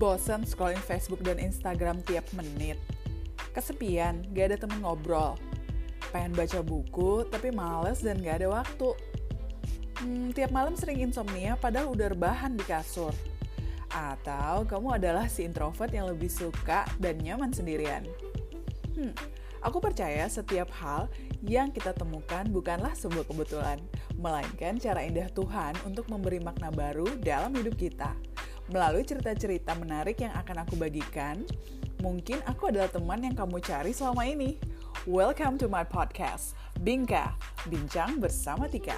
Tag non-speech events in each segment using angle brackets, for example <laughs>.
Bosan scrolling Facebook dan Instagram tiap menit. Kesepian, gak ada temen ngobrol. Pengen baca buku, tapi males dan gak ada waktu. Hmm, tiap malam sering insomnia padahal udah rebahan di kasur. Atau kamu adalah si introvert yang lebih suka dan nyaman sendirian. Hmm, aku percaya setiap hal yang kita temukan bukanlah sebuah kebetulan, melainkan cara indah Tuhan untuk memberi makna baru dalam hidup kita. Melalui cerita-cerita menarik yang akan aku bagikan, mungkin aku adalah teman yang kamu cari selama ini. Welcome to my podcast, Bingka, Bincang Bersama Tika.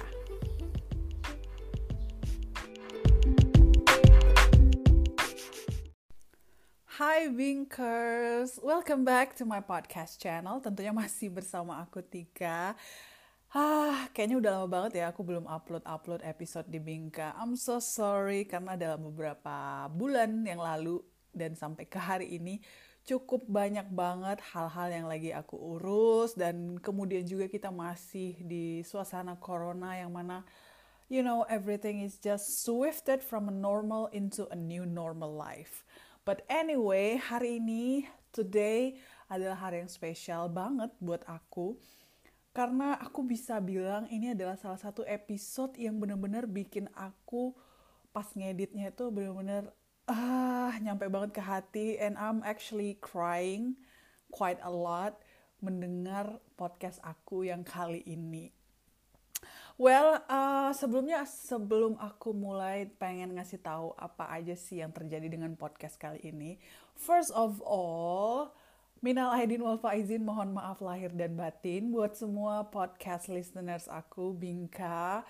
Hai Binkers, welcome back to my podcast channel. Tentunya masih bersama aku Tika. Ah, kayaknya udah lama banget ya aku belum upload-upload episode di Bingka. I'm so sorry karena dalam beberapa bulan yang lalu dan sampai ke hari ini cukup banyak banget hal-hal yang lagi aku urus dan kemudian juga kita masih di suasana corona yang mana you know everything is just swifted from a normal into a new normal life. But anyway, hari ini today adalah hari yang spesial banget buat aku karena aku bisa bilang ini adalah salah satu episode yang bener-bener bikin aku pas ngeditnya itu bener-bener ah nyampe banget ke hati and I'm actually crying quite a lot mendengar podcast aku yang kali ini. Well, uh, sebelumnya sebelum aku mulai pengen ngasih tahu apa aja sih yang terjadi dengan podcast kali ini. First of all, Minal aidin wal faizin, mohon maaf lahir dan batin buat semua podcast listeners aku, Bingka.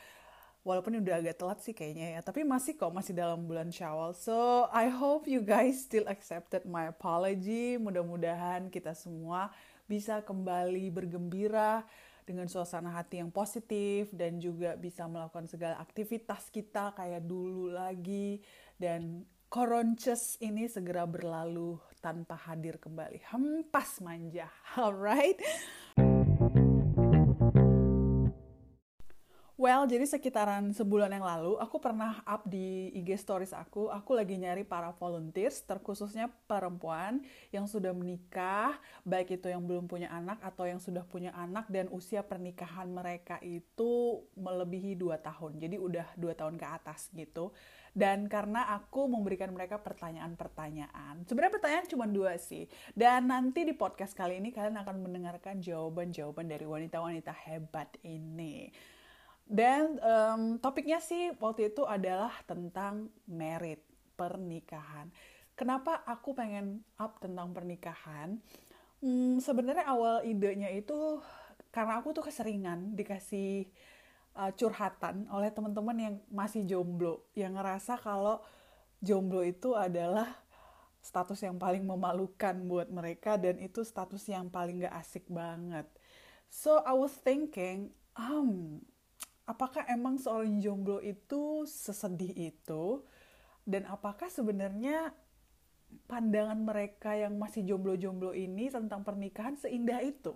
Walaupun udah agak telat sih kayaknya ya, tapi masih kok, masih dalam bulan Syawal. So, I hope you guys still accepted my apology. Mudah-mudahan kita semua bisa kembali bergembira dengan suasana hati yang positif dan juga bisa melakukan segala aktivitas kita kayak dulu lagi dan koronces ini segera berlalu tanpa hadir kembali. Hempas manja. <laughs> Alright. Well, jadi sekitaran sebulan yang lalu, aku pernah up di IG stories aku, aku lagi nyari para volunteers, terkhususnya perempuan yang sudah menikah, baik itu yang belum punya anak atau yang sudah punya anak dan usia pernikahan mereka itu melebihi 2 tahun. Jadi udah 2 tahun ke atas gitu. Dan karena aku memberikan mereka pertanyaan-pertanyaan. Sebenarnya pertanyaan cuma dua sih. Dan nanti di podcast kali ini kalian akan mendengarkan jawaban-jawaban dari wanita-wanita hebat ini. Dan um, topiknya sih waktu itu adalah tentang merit, pernikahan. Kenapa aku pengen up tentang pernikahan? Hmm, Sebenarnya awal idenya itu karena aku tuh keseringan dikasih uh, curhatan oleh teman-teman yang masih jomblo, yang ngerasa kalau jomblo itu adalah status yang paling memalukan buat mereka dan itu status yang paling gak asik banget. So I was thinking, um, apakah emang seorang jomblo itu sesedih itu dan apakah sebenarnya pandangan mereka yang masih jomblo-jomblo ini tentang pernikahan seindah itu?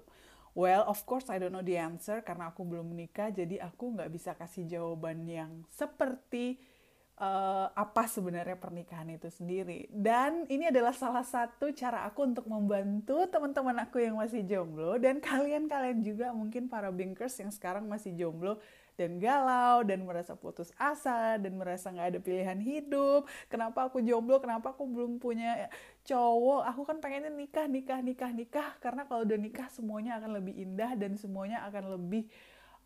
Well, of course I don't know the answer karena aku belum menikah, jadi aku nggak bisa kasih jawaban yang seperti uh, apa sebenarnya pernikahan itu sendiri. Dan ini adalah salah satu cara aku untuk membantu teman-teman aku yang masih jomblo dan kalian-kalian juga mungkin para binkers yang sekarang masih jomblo dan galau dan merasa putus asa dan merasa nggak ada pilihan hidup. Kenapa aku jomblo? Kenapa aku belum punya cowok? Aku kan pengennya nikah nikah nikah nikah. Karena kalau udah nikah semuanya akan lebih indah dan semuanya akan lebih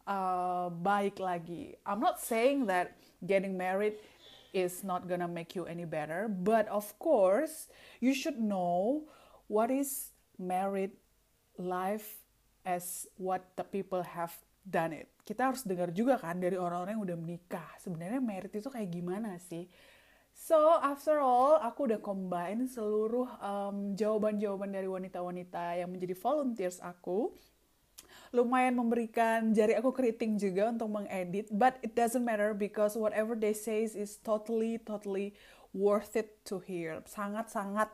uh, baik lagi. I'm not saying that getting married is not gonna make you any better but of course you should know what is married life as what the people have done it. Kita harus dengar juga kan dari orang-orang yang udah menikah. Sebenarnya merit itu kayak gimana sih? So, after all, aku udah combine seluruh um, jawaban-jawaban dari wanita-wanita yang menjadi volunteers aku. Lumayan memberikan jari aku keriting juga untuk mengedit. But it doesn't matter because whatever they say is totally, totally worth it to hear. Sangat-sangat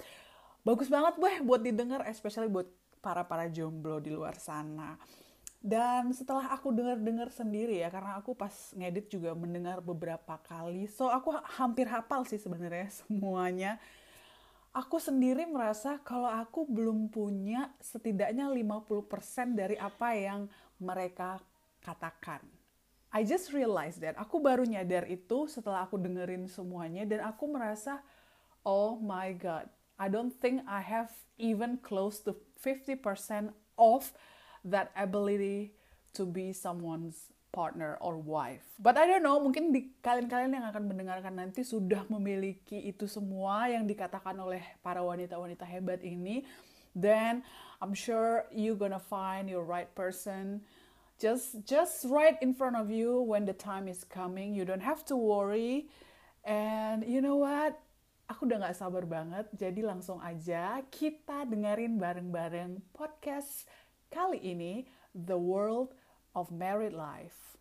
bagus banget weh buat didengar, especially buat para-para jomblo di luar sana dan setelah aku dengar-dengar sendiri ya karena aku pas ngedit juga mendengar beberapa kali so aku hampir hafal sih sebenarnya <laughs> semuanya aku sendiri merasa kalau aku belum punya setidaknya 50% dari apa yang mereka katakan. I just realized that. Aku baru nyadar itu setelah aku dengerin semuanya dan aku merasa, oh my god, I don't think I have even close to 50% of that ability to be someone's partner or wife. But I don't know, mungkin di kalian-kalian yang akan mendengarkan nanti sudah memiliki itu semua yang dikatakan oleh para wanita-wanita hebat ini. Then I'm sure you gonna find your right person. Just just right in front of you when the time is coming. You don't have to worry. And you know what? Aku udah gak sabar banget, jadi langsung aja kita dengerin bareng-bareng podcast kali ini, The World of Married Life.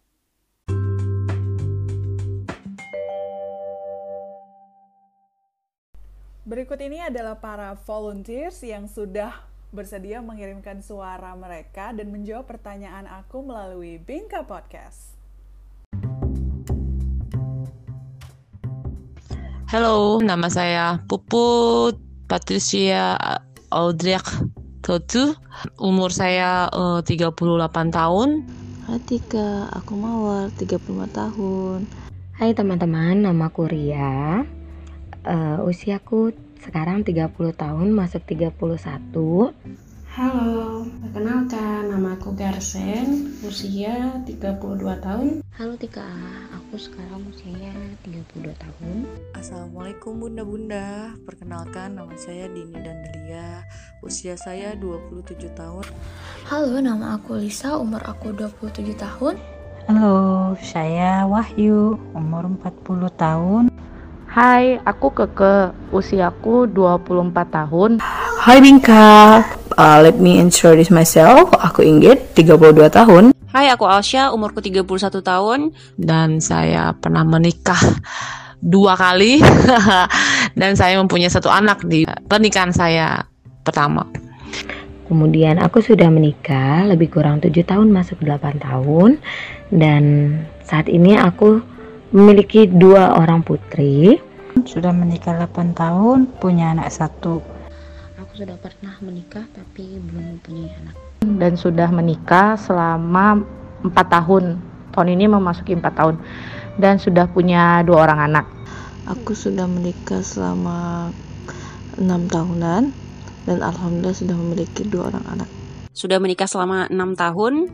Berikut ini adalah para volunteers yang sudah bersedia mengirimkan suara mereka dan menjawab pertanyaan aku melalui Bingka Podcast. Halo, nama saya Puput Patricia Audriak Totu. Umur saya uh, 38 tahun. Hai Tika, aku Mawar, 35 tahun. Hai teman-teman, nama aku Ria uh, usiaku sekarang 30 tahun masuk 31 Halo, perkenalkan nama aku Garsen, usia 32 tahun. Halo Tika, aku sekarang usianya 32 tahun. Assalamualaikum bunda-bunda, perkenalkan nama saya Dini dan Delia, usia saya 27 tahun. Halo, nama aku Lisa, umur aku 27 tahun. Halo, saya Wahyu, umur 40 tahun. Hai, aku Keke, usiaku 24 tahun. Hai Bingka, uh, let me introduce myself. Aku Inggit, 32 tahun. Hai, aku Alsha, umurku 31 tahun. Dan saya pernah menikah dua kali. <laughs> Dan saya mempunyai satu anak di pernikahan saya pertama. Kemudian aku sudah menikah lebih kurang 7 tahun masuk 8 tahun. Dan saat ini aku memiliki dua orang putri sudah menikah 8 tahun, punya anak satu. Aku sudah pernah menikah tapi belum mempunyai anak. Dan sudah menikah selama 4 tahun. Tahun ini memasuki 4 tahun. Dan sudah punya dua orang anak. Aku sudah menikah selama 6 tahunan dan alhamdulillah sudah memiliki dua orang anak. Sudah menikah selama 6 tahun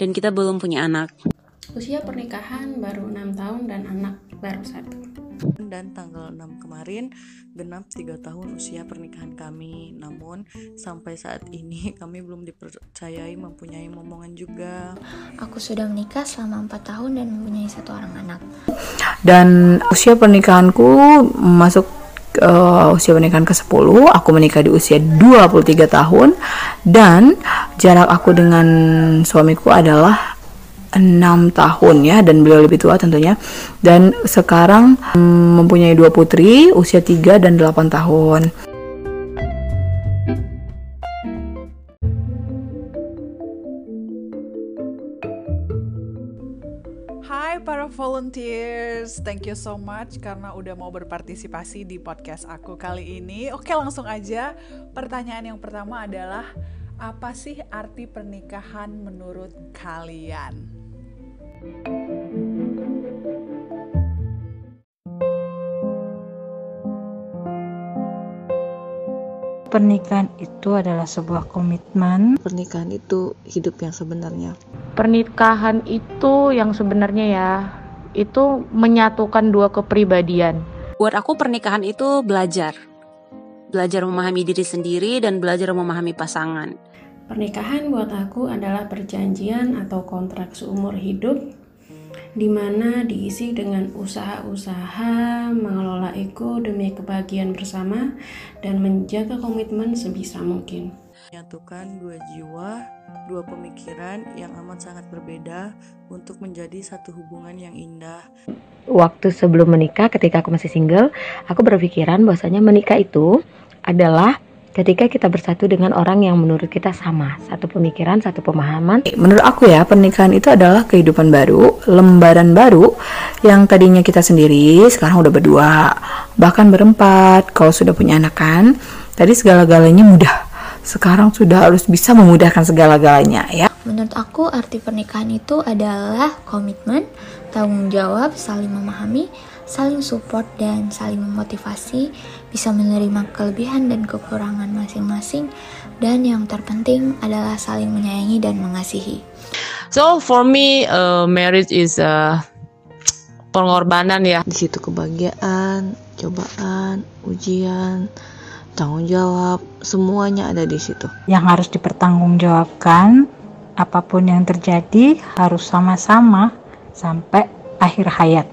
dan kita belum punya anak. Usia pernikahan baru 6 tahun dan anak baru satu. Dan tanggal 6 kemarin genap 3 tahun usia pernikahan kami. Namun sampai saat ini <laughs> kami belum dipercayai mempunyai momongan juga. Aku sudah menikah selama 4 tahun dan mempunyai satu orang anak. Dan usia pernikahanku masuk uh, usia pernikahan ke-10 aku menikah di usia 23 tahun. Dan jarak aku dengan suamiku adalah enam tahun ya dan beliau lebih tua tentunya dan sekarang mm, mempunyai dua putri usia 3 dan 8 tahun. Hai para volunteers, thank you so much karena udah mau berpartisipasi di podcast aku kali ini. Oke, langsung aja. Pertanyaan yang pertama adalah apa sih arti pernikahan menurut kalian? Pernikahan itu adalah sebuah komitmen. Pernikahan itu hidup yang sebenarnya. Pernikahan itu yang sebenarnya ya, itu menyatukan dua kepribadian. Buat aku pernikahan itu belajar. Belajar memahami diri sendiri dan belajar memahami pasangan. Pernikahan buat aku adalah perjanjian atau kontrak seumur hidup di mana diisi dengan usaha-usaha mengelola ego demi kebahagiaan bersama dan menjaga komitmen sebisa mungkin. Menyatukan dua jiwa, dua pemikiran yang amat sangat berbeda untuk menjadi satu hubungan yang indah. Waktu sebelum menikah, ketika aku masih single, aku berpikiran bahwasanya menikah itu adalah ketika kita bersatu dengan orang yang menurut kita sama, satu pemikiran, satu pemahaman. Menurut aku ya, pernikahan itu adalah kehidupan baru, lembaran baru yang tadinya kita sendiri, sekarang udah berdua, bahkan berempat. Kalau sudah punya anak kan, tadi segala-galanya mudah. Sekarang sudah harus bisa memudahkan segala-galanya ya. Menurut aku arti pernikahan itu adalah komitmen, tanggung jawab, saling memahami, saling support dan saling memotivasi, bisa menerima kelebihan dan kekurangan masing-masing, dan yang terpenting adalah saling menyayangi dan mengasihi. So for me, uh, marriage is a pengorbanan ya. Di situ kebahagiaan, cobaan, ujian, tanggung jawab, semuanya ada di situ. Yang harus dipertanggungjawabkan, apa pun yang terjadi harus sama-sama sampai akhir hayat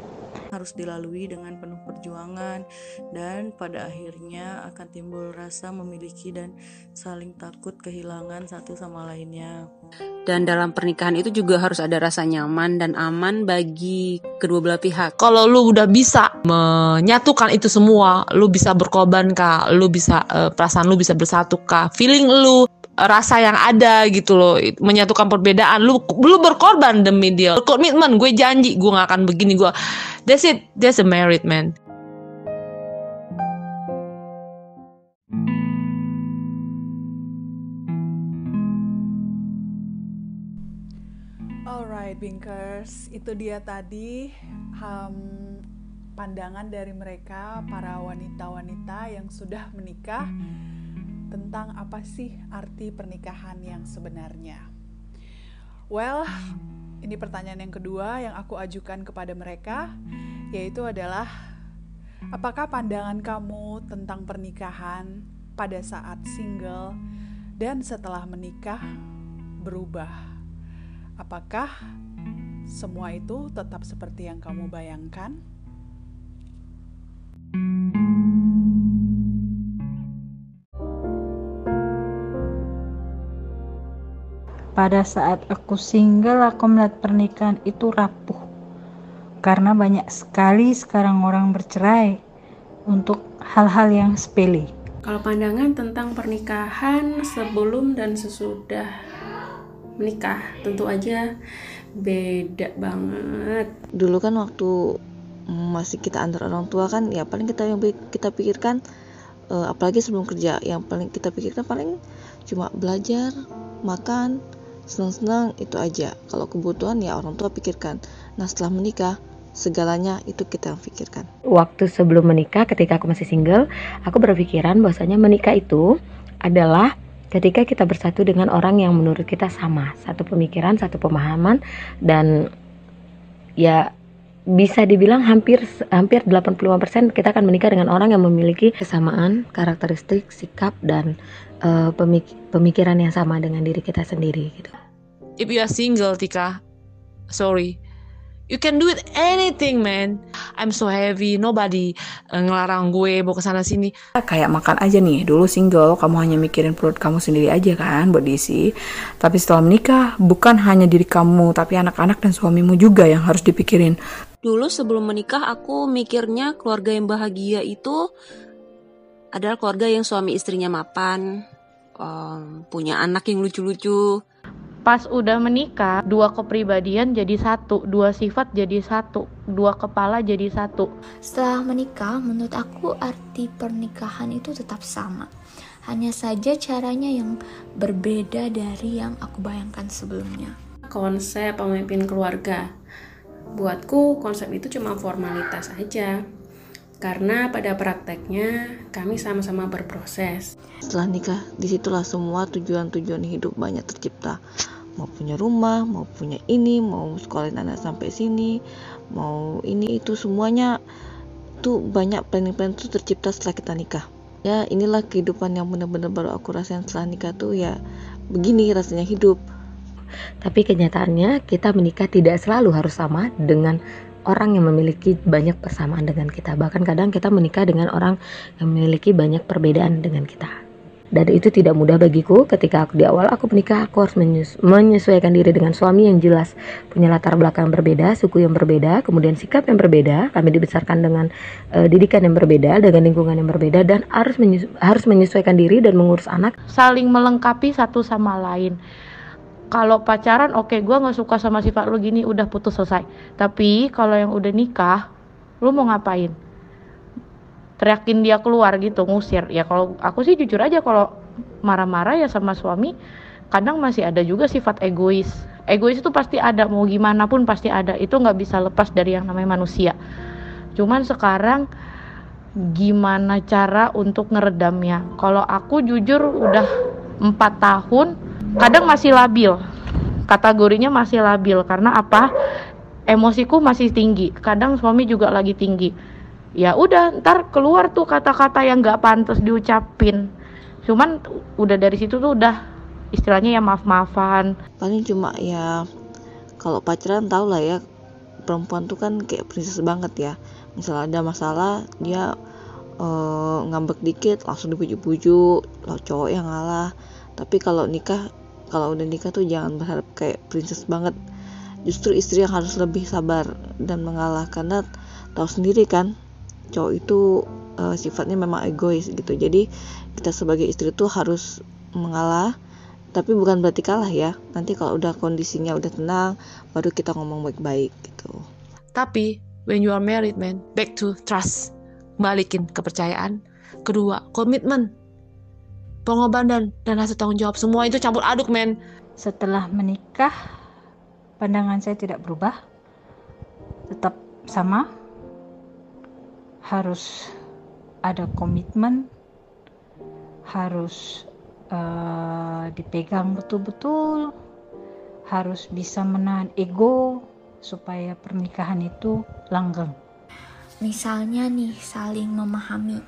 harus dilalui dengan penuh perjuangan dan pada akhirnya akan timbul rasa memiliki dan saling takut kehilangan satu sama lainnya. Dan dalam pernikahan itu juga harus ada rasa nyaman dan aman bagi kedua belah pihak. Kalau lu udah bisa menyatukan itu semua, lu bisa berkorban kah, lu bisa uh, perasaan lu bisa bersatu kah, feeling lu rasa yang ada gitu loh. Menyatukan perbedaan. Lu lu berkorban demi dia. Komitmen gue janji gue gak akan begini. Gue that's it. That's a married man. Alright, Binkers, itu dia tadi um, pandangan dari mereka para wanita-wanita yang sudah menikah tentang apa sih arti pernikahan yang sebenarnya. Well, ini pertanyaan yang kedua yang aku ajukan kepada mereka, yaitu adalah apakah pandangan kamu tentang pernikahan pada saat single dan setelah menikah berubah? Apakah semua itu tetap seperti yang kamu bayangkan? Pada saat aku single aku melihat pernikahan itu rapuh. Karena banyak sekali sekarang orang bercerai untuk hal-hal yang sepele. Kalau pandangan tentang pernikahan sebelum dan sesudah menikah tentu aja beda banget. Dulu kan waktu masih kita antar orang tua kan ya paling kita yang kita pikirkan uh, apalagi sebelum kerja yang paling kita pikirkan paling cuma belajar makan senang-senang itu aja. Kalau kebutuhan ya orang tua pikirkan. Nah setelah menikah segalanya itu kita pikirkan. Waktu sebelum menikah ketika aku masih single aku berpikiran bahwasanya menikah itu adalah ketika kita bersatu dengan orang yang menurut kita sama. Satu pemikiran satu pemahaman dan ya bisa dibilang hampir hampir 85% kita akan menikah dengan orang yang memiliki kesamaan karakteristik, sikap dan uh, pemik pemikiran yang sama dengan diri kita sendiri gitu. If you are single, Tika, sorry, you can do it anything, man. I'm so heavy, nobody uh, ngelarang gue mau ke sana sini. Kayak makan aja nih, dulu single, kamu hanya mikirin perut kamu sendiri aja kan buat diisi. Tapi setelah menikah, bukan hanya diri kamu, tapi anak-anak dan suamimu juga yang harus dipikirin. Dulu sebelum menikah, aku mikirnya keluarga yang bahagia itu adalah keluarga yang suami istrinya mapan, um, punya anak yang lucu-lucu. Pas udah menikah, dua kepribadian jadi satu, dua sifat jadi satu, dua kepala jadi satu. Setelah menikah, menurut aku arti pernikahan itu tetap sama. Hanya saja caranya yang berbeda dari yang aku bayangkan sebelumnya. Konsep pemimpin keluarga. Buatku konsep itu cuma formalitas aja karena pada prakteknya kami sama-sama berproses. Setelah nikah, di situlah semua tujuan-tujuan hidup banyak tercipta. Mau punya rumah, mau punya ini, mau sekolahin anak sampai sini, mau ini itu semuanya tuh banyak planning-planning itu tercipta setelah kita nikah. Ya inilah kehidupan yang benar-benar baru aku rasain setelah nikah tuh ya begini rasanya hidup. Tapi kenyataannya kita menikah tidak selalu harus sama dengan orang yang memiliki banyak persamaan dengan kita. Bahkan kadang kita menikah dengan orang yang memiliki banyak perbedaan dengan kita. dan itu tidak mudah bagiku. Ketika aku di awal aku menikah aku harus menyesuaikan diri dengan suami yang jelas. Punya latar belakang berbeda suku yang berbeda kemudian sikap yang berbeda. Kami dibesarkan dengan uh, didikan yang berbeda dengan lingkungan yang berbeda dan harus harus menyesuaikan diri dan mengurus anak. Saling melengkapi satu sama lain kalau pacaran oke okay, gue nggak suka sama sifat lu gini udah putus selesai. Tapi kalau yang udah nikah lu mau ngapain? Teriakin dia keluar gitu ngusir. Ya kalau aku sih jujur aja kalau marah-marah ya sama suami kadang masih ada juga sifat egois. Egois itu pasti ada mau gimana pun pasti ada. Itu nggak bisa lepas dari yang namanya manusia. Cuman sekarang gimana cara untuk ngeredamnya? Kalau aku jujur udah empat tahun kadang masih labil. Kategorinya masih labil. Karena apa? Emosiku masih tinggi. Kadang suami juga lagi tinggi. Ya udah ntar keluar tuh kata-kata yang nggak pantas diucapin. Cuman udah dari situ tuh udah istilahnya ya maaf-maafan. Paling cuma ya kalau pacaran tau lah ya perempuan tuh kan kayak princess banget ya. Misalnya ada masalah dia uh, ngambek dikit langsung dipujuk-pujuk lo cowok yang ngalah. Tapi kalau nikah kalau udah nikah tuh jangan berharap kayak princess banget. Justru istri yang harus lebih sabar dan mengalah karena tahu sendiri kan cowok itu uh, sifatnya memang egois gitu. Jadi kita sebagai istri tuh harus mengalah tapi bukan berarti kalah ya. Nanti kalau udah kondisinya udah tenang baru kita ngomong baik-baik gitu. Tapi when you are married man back to trust. Balikin kepercayaan. Kedua komitmen pengorbanan dan rasa tanggung jawab. Semua itu campur aduk men. Setelah menikah pandangan saya tidak berubah. Tetap sama. Harus ada komitmen, harus uh, dipegang betul-betul, harus bisa menahan ego supaya pernikahan itu langgeng. Misalnya nih saling memahami.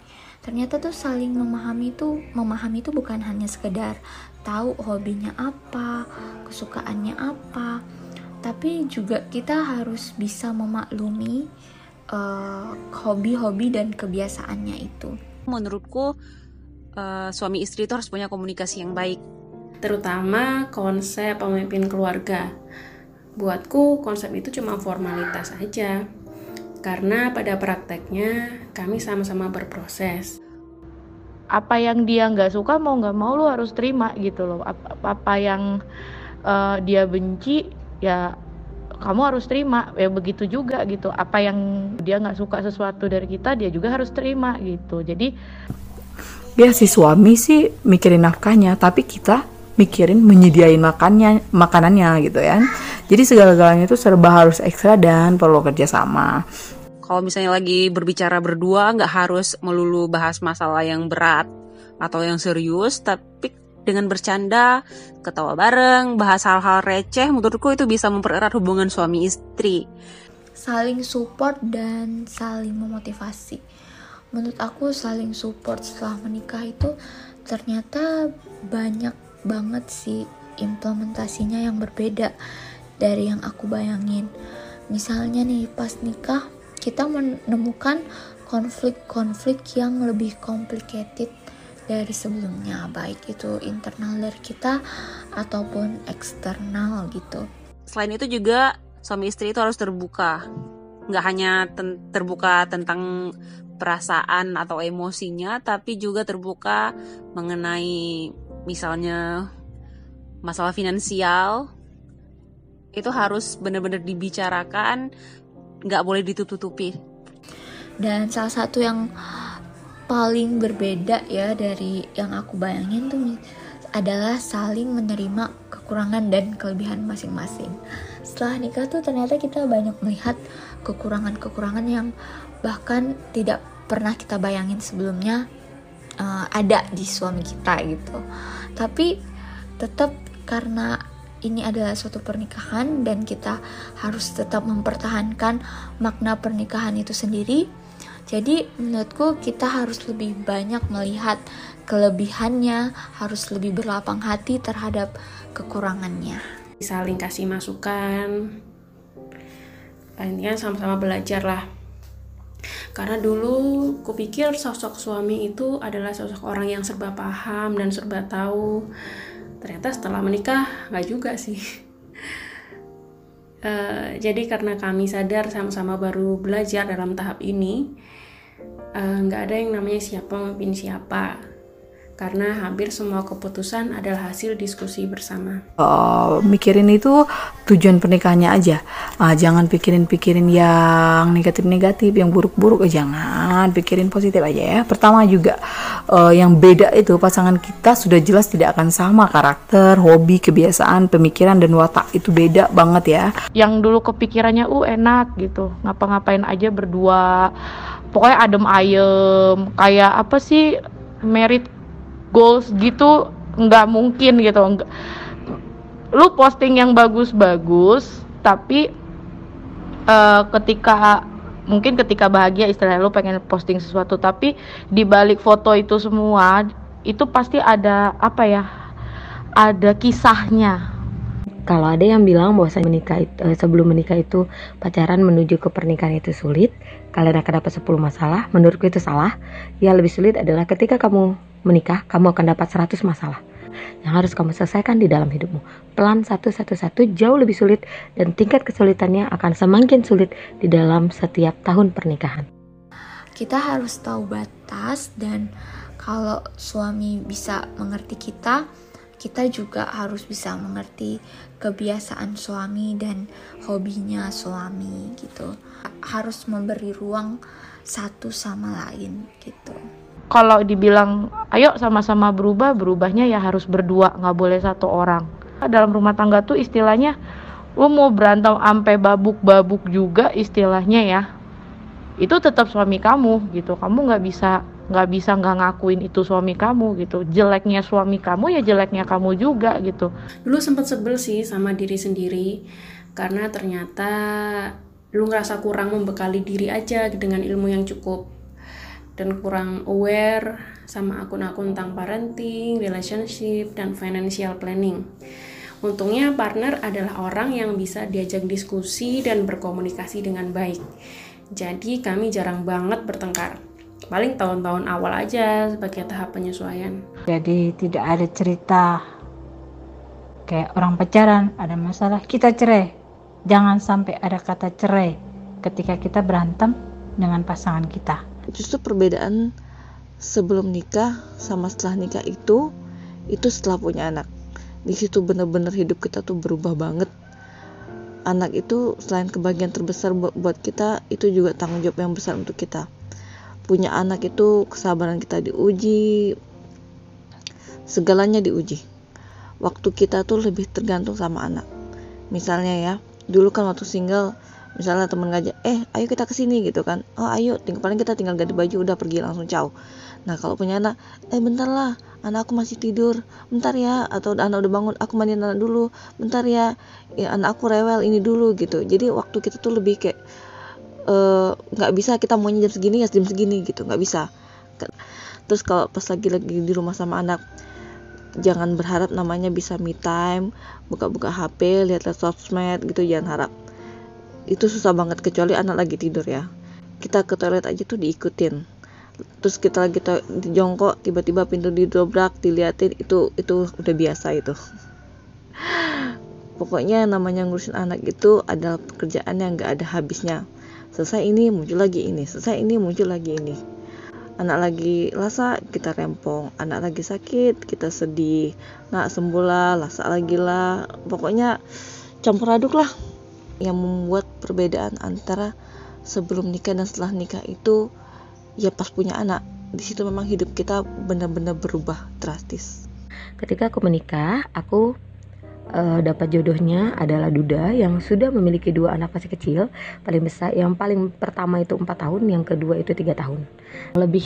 Ternyata tuh saling memahami itu memahami itu bukan hanya sekedar tahu hobinya apa, kesukaannya apa, tapi juga kita harus bisa memaklumi Eh, hobi-hobi uh, dan kebiasaannya itu. Menurutku uh, suami istri itu harus punya komunikasi yang baik, terutama konsep pemimpin keluarga. Buatku konsep itu cuma formalitas aja. Karena pada prakteknya kami sama-sama berproses. Apa yang dia nggak suka mau nggak mau lo harus terima gitu loh. Apa, apa yang uh, dia benci ya kamu harus terima. Ya begitu juga gitu. Apa yang dia nggak suka sesuatu dari kita dia juga harus terima gitu. Jadi ya si suami sih mikirin nafkahnya tapi kita mikirin menyediain makannya makanannya gitu ya jadi segala-galanya itu serba harus ekstra dan perlu kerjasama kalau misalnya lagi berbicara berdua nggak harus melulu bahas masalah yang berat atau yang serius tapi dengan bercanda, ketawa bareng, bahas hal-hal receh, menurutku itu bisa mempererat hubungan suami istri. Saling support dan saling memotivasi. Menurut aku saling support setelah menikah itu ternyata banyak banget sih implementasinya yang berbeda dari yang aku bayangin. Misalnya nih pas nikah kita menemukan konflik-konflik yang lebih complicated dari sebelumnya baik itu internal dari kita ataupun eksternal gitu. Selain itu juga suami istri itu harus terbuka. Nggak hanya ten terbuka tentang perasaan atau emosinya tapi juga terbuka mengenai misalnya masalah finansial. Itu harus benar-benar dibicarakan nggak boleh ditutup-tutupi dan salah satu yang paling berbeda ya dari yang aku bayangin tuh adalah saling menerima kekurangan dan kelebihan masing-masing. Setelah nikah tuh ternyata kita banyak melihat kekurangan-kekurangan yang bahkan tidak pernah kita bayangin sebelumnya uh, ada di suami kita gitu. Tapi tetap karena ini adalah suatu pernikahan dan kita harus tetap mempertahankan makna pernikahan itu sendiri jadi menurutku kita harus lebih banyak melihat kelebihannya, harus lebih berlapang hati terhadap kekurangannya. Saling kasih masukan, intinya sama-sama belajar lah. karena dulu kupikir sosok suami itu adalah sosok orang yang serba paham dan serba tahu ternyata setelah menikah nggak juga sih. Uh, <laughs> jadi karena kami sadar sama-sama baru belajar dalam tahap ini eh, nggak uh, ada yang namanya siapa memimpin siapa karena hampir semua keputusan adalah hasil diskusi bersama. Uh, mikirin itu tujuan pernikahannya aja, uh, jangan pikirin-pikirin yang negatif-negatif, yang buruk-buruk, uh, jangan pikirin positif aja ya. Pertama juga uh, yang beda itu pasangan kita sudah jelas tidak akan sama karakter, hobi, kebiasaan, pemikiran dan watak. Itu beda banget ya. Yang dulu kepikirannya uh enak gitu, ngapa-ngapain aja berdua, pokoknya adem ayem, kayak apa sih? Merit goals gitu nggak mungkin gitu. Nggak, lu posting yang bagus-bagus tapi uh, ketika mungkin ketika bahagia istilahnya lu pengen posting sesuatu tapi di balik foto itu semua itu pasti ada apa ya ada kisahnya. Kalau ada yang bilang bahwa menikah itu, eh, sebelum menikah itu pacaran menuju ke pernikahan itu sulit, kalian akan dapat 10 masalah, menurutku itu salah. Yang lebih sulit adalah ketika kamu menikah, kamu akan dapat 100 masalah yang harus kamu selesaikan di dalam hidupmu. Pelan satu-satu-satu jauh lebih sulit dan tingkat kesulitannya akan semakin sulit di dalam setiap tahun pernikahan. Kita harus tahu batas dan kalau suami bisa mengerti kita, kita juga harus bisa mengerti kebiasaan suami dan hobinya suami gitu harus memberi ruang satu sama lain gitu kalau dibilang ayo sama-sama berubah berubahnya ya harus berdua nggak boleh satu orang. Dalam rumah tangga tuh istilahnya lu mau berantem sampai babuk-babuk juga istilahnya ya itu tetap suami kamu gitu. Kamu nggak bisa nggak bisa nggak ngakuin itu suami kamu gitu. Jeleknya suami kamu ya jeleknya kamu juga gitu. Dulu sempat sebel sih sama diri sendiri karena ternyata lu ngerasa kurang membekali diri aja dengan ilmu yang cukup dan kurang aware sama akun-akun tentang parenting, relationship, dan financial planning. Untungnya partner adalah orang yang bisa diajak diskusi dan berkomunikasi dengan baik. Jadi kami jarang banget bertengkar paling tahun-tahun awal aja sebagai tahap penyesuaian. Jadi tidak ada cerita kayak orang pacaran ada masalah kita cerai. Jangan sampai ada kata cerai ketika kita berantem dengan pasangan kita. Justru perbedaan sebelum nikah sama setelah nikah itu itu setelah punya anak. Di situ benar-benar hidup kita tuh berubah banget. Anak itu selain kebahagiaan terbesar buat kita, itu juga tanggung jawab yang besar untuk kita punya anak itu kesabaran kita diuji segalanya diuji waktu kita tuh lebih tergantung sama anak misalnya ya dulu kan waktu single misalnya temen ngajak eh ayo kita ke sini gitu kan. Oh ayo. Tinggal paling kita tinggal ganti baju udah pergi langsung caw nah kalau punya anak eh bentar lah anak aku masih tidur. Bentar ya. Atau anak udah bangun aku mandiin anak dulu. Bentar ya, ya anak aku rewel ini dulu gitu. Jadi waktu kita tuh lebih kayak Eh, nggak uh, bisa kita maunya jam segini ya jam segini gitu nggak bisa. Terus kalau pas lagi lagi di rumah sama anak jangan berharap namanya bisa me time buka-buka HP lihat-lihat sosmed gitu jangan harap itu susah banget kecuali anak lagi tidur ya. Kita ke toilet aja tuh diikutin. Terus kita lagi di jongkok tiba-tiba pintu didobrak diliatin itu itu udah biasa itu. <laughs> Pokoknya namanya ngurusin anak itu adalah pekerjaan yang gak ada habisnya. Selesai ini muncul lagi ini. Selesai ini muncul lagi ini. Anak lagi lasa kita rempong. Anak lagi sakit kita sedih. Nak sembuh lah lasa lagi lah. Pokoknya campur aduk lah yang membuat perbedaan antara sebelum nikah dan setelah nikah itu ya pas punya anak. Di situ memang hidup kita benar-benar berubah drastis. Ketika aku menikah aku uh, dapat jodohnya adalah Duda yang sudah memiliki dua anak masih kecil paling besar yang paling pertama itu empat tahun yang kedua itu tiga tahun. Lebih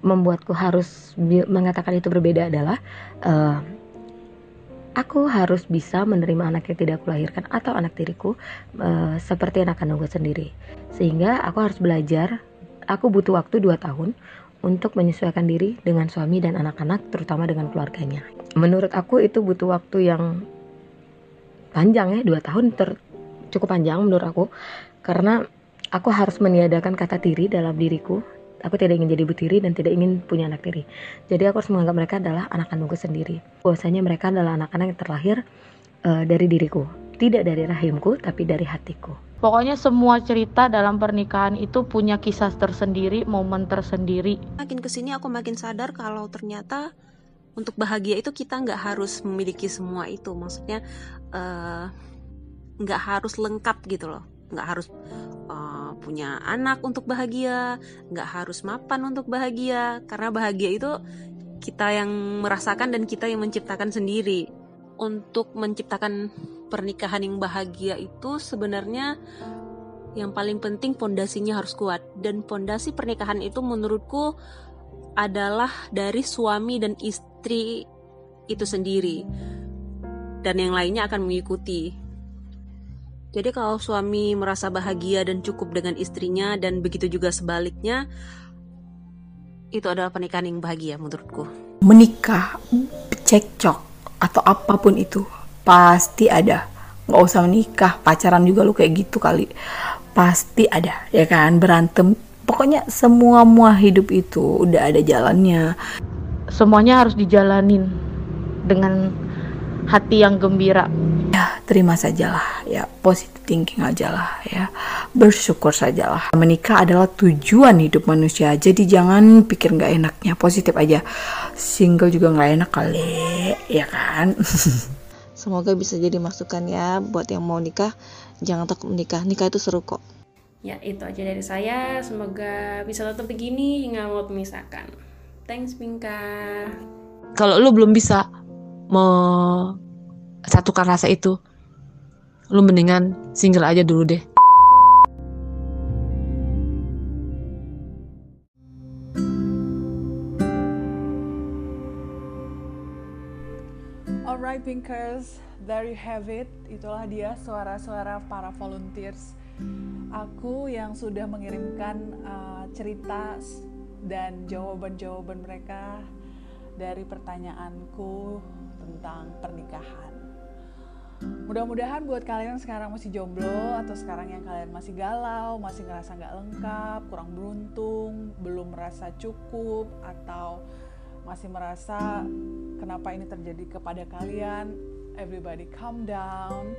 membuatku harus mengatakan itu berbeda adalah uh, aku harus bisa menerima anak yang tidak aku lahirkan atau anak diriku uh, seperti anak kandungku sendiri. Sehingga aku harus belajar aku butuh waktu dua tahun untuk menyesuaikan diri dengan suami dan anak-anak terutama dengan keluarganya. Menurut aku itu butuh waktu yang panjang ya dua tahun ter cukup panjang menurut aku. Karena aku harus meniadakan kata tiri dalam diriku aku tidak ingin jadi ibu tiri dan tidak ingin punya anak tiri. Jadi aku harus menganggap mereka adalah anak kandungku sendiri. Bahwasanya mereka adalah anak-anak yang terlahir uh, dari diriku. Tidak dari rahimku tapi dari hatiku. Pokoknya semua cerita dalam pernikahan itu punya kisah tersendiri, momen tersendiri. Makin ke sini aku makin sadar kalau ternyata untuk bahagia itu kita nggak harus memiliki semua itu. Maksudnya uh, nggak harus lengkap gitu loh, nggak harus uh, punya anak untuk bahagia, nggak harus mapan untuk bahagia. Karena bahagia itu kita yang merasakan dan kita yang menciptakan sendiri. Untuk menciptakan pernikahan yang bahagia itu sebenarnya yang paling penting pondasinya harus kuat dan pondasi pernikahan itu menurutku adalah dari suami dan istri itu sendiri dan yang lainnya akan mengikuti. Jadi kalau suami merasa bahagia dan cukup dengan istrinya dan begitu juga sebaliknya itu adalah pernikahan yang bahagia menurutku. Menikah, cekcok atau apa pun itu pasti ada. Nggak usah menikah pacaran juga lu kayak gitu kali. Pasti ada ya kan? Berantem. Pokoknya semua mua hidup itu udah ada jalannya. Semuanya harus dijalanin dengan hati yang gembira ya terima sajalah ya positive thinking aja lah ya bersyukur sajalah menikah adalah tujuan hidup manusia jadi jangan pikir nggak enaknya positif aja single juga nggak enak kali ya kan <laughs> Semoga bisa jadi masukan ya buat yang mau nikah, jangan takut menikah. Nikah itu seru kok. Ya, itu aja dari saya. Semoga bisa tetap begini hingga mau memisahkan. Thanks Pinka. Kalau lu belum bisa satukan rasa itu, lu mendingan single aja dulu deh. Alright Pinkers, there you have it. Itulah dia suara-suara para volunteers. Aku yang sudah mengirimkan uh, cerita dan jawaban-jawaban mereka dari pertanyaanku tentang pernikahan. Mudah-mudahan buat kalian sekarang masih jomblo atau sekarang yang kalian masih galau, masih ngerasa nggak lengkap, kurang beruntung, belum merasa cukup atau masih merasa kenapa ini terjadi kepada kalian, everybody calm down,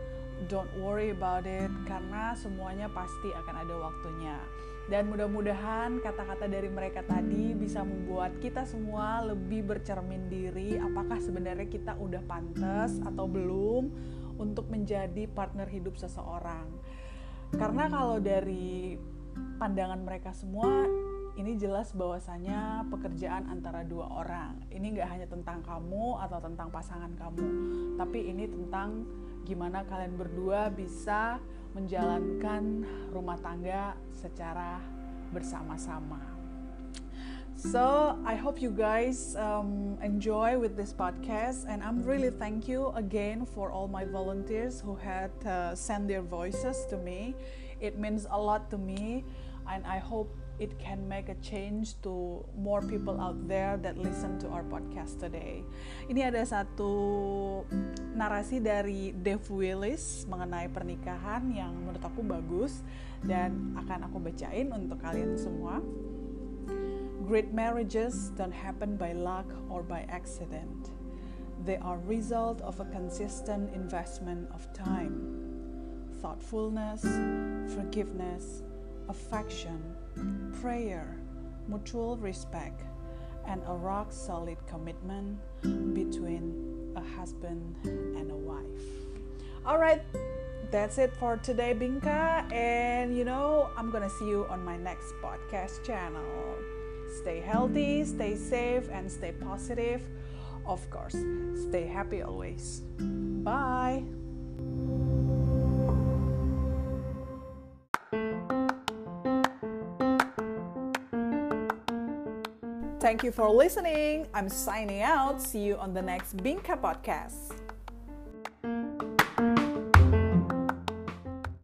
don't worry about it karena semuanya pasti akan ada waktunya. Dan mudah-mudahan kata-kata dari mereka tadi bisa membuat kita semua lebih bercermin diri apakah sebenarnya kita udah pantas atau belum untuk menjadi partner hidup seseorang. Karena kalau dari pandangan mereka semua ini jelas bahwasanya pekerjaan antara dua orang. Ini nggak hanya tentang kamu atau tentang pasangan kamu, tapi ini tentang gimana kalian berdua bisa menjalankan rumah tangga secara bersama-sama. So I hope you guys um, enjoy with this podcast, and I'm really thank you again for all my volunteers who had uh, sent their voices to me. It means a lot to me, and I hope it can make a change to more people out there that listen to our podcast today. Ini ada satu narasi dari Dave Willis mengenai pernikahan yang menurut aku bagus dan akan aku bacain untuk kalian semua. Great marriages don't happen by luck or by accident. They are result of a consistent investment of time, thoughtfulness, forgiveness, affection, prayer, mutual respect, and a rock solid commitment between a husband and a wife. All right, that's it for today, Binka. And you know, I'm gonna see you on my next podcast channel. Stay healthy, stay safe, and stay positive. Of course, stay happy always. Bye. Thank you for listening. I'm signing out. See you on the next Binka podcast.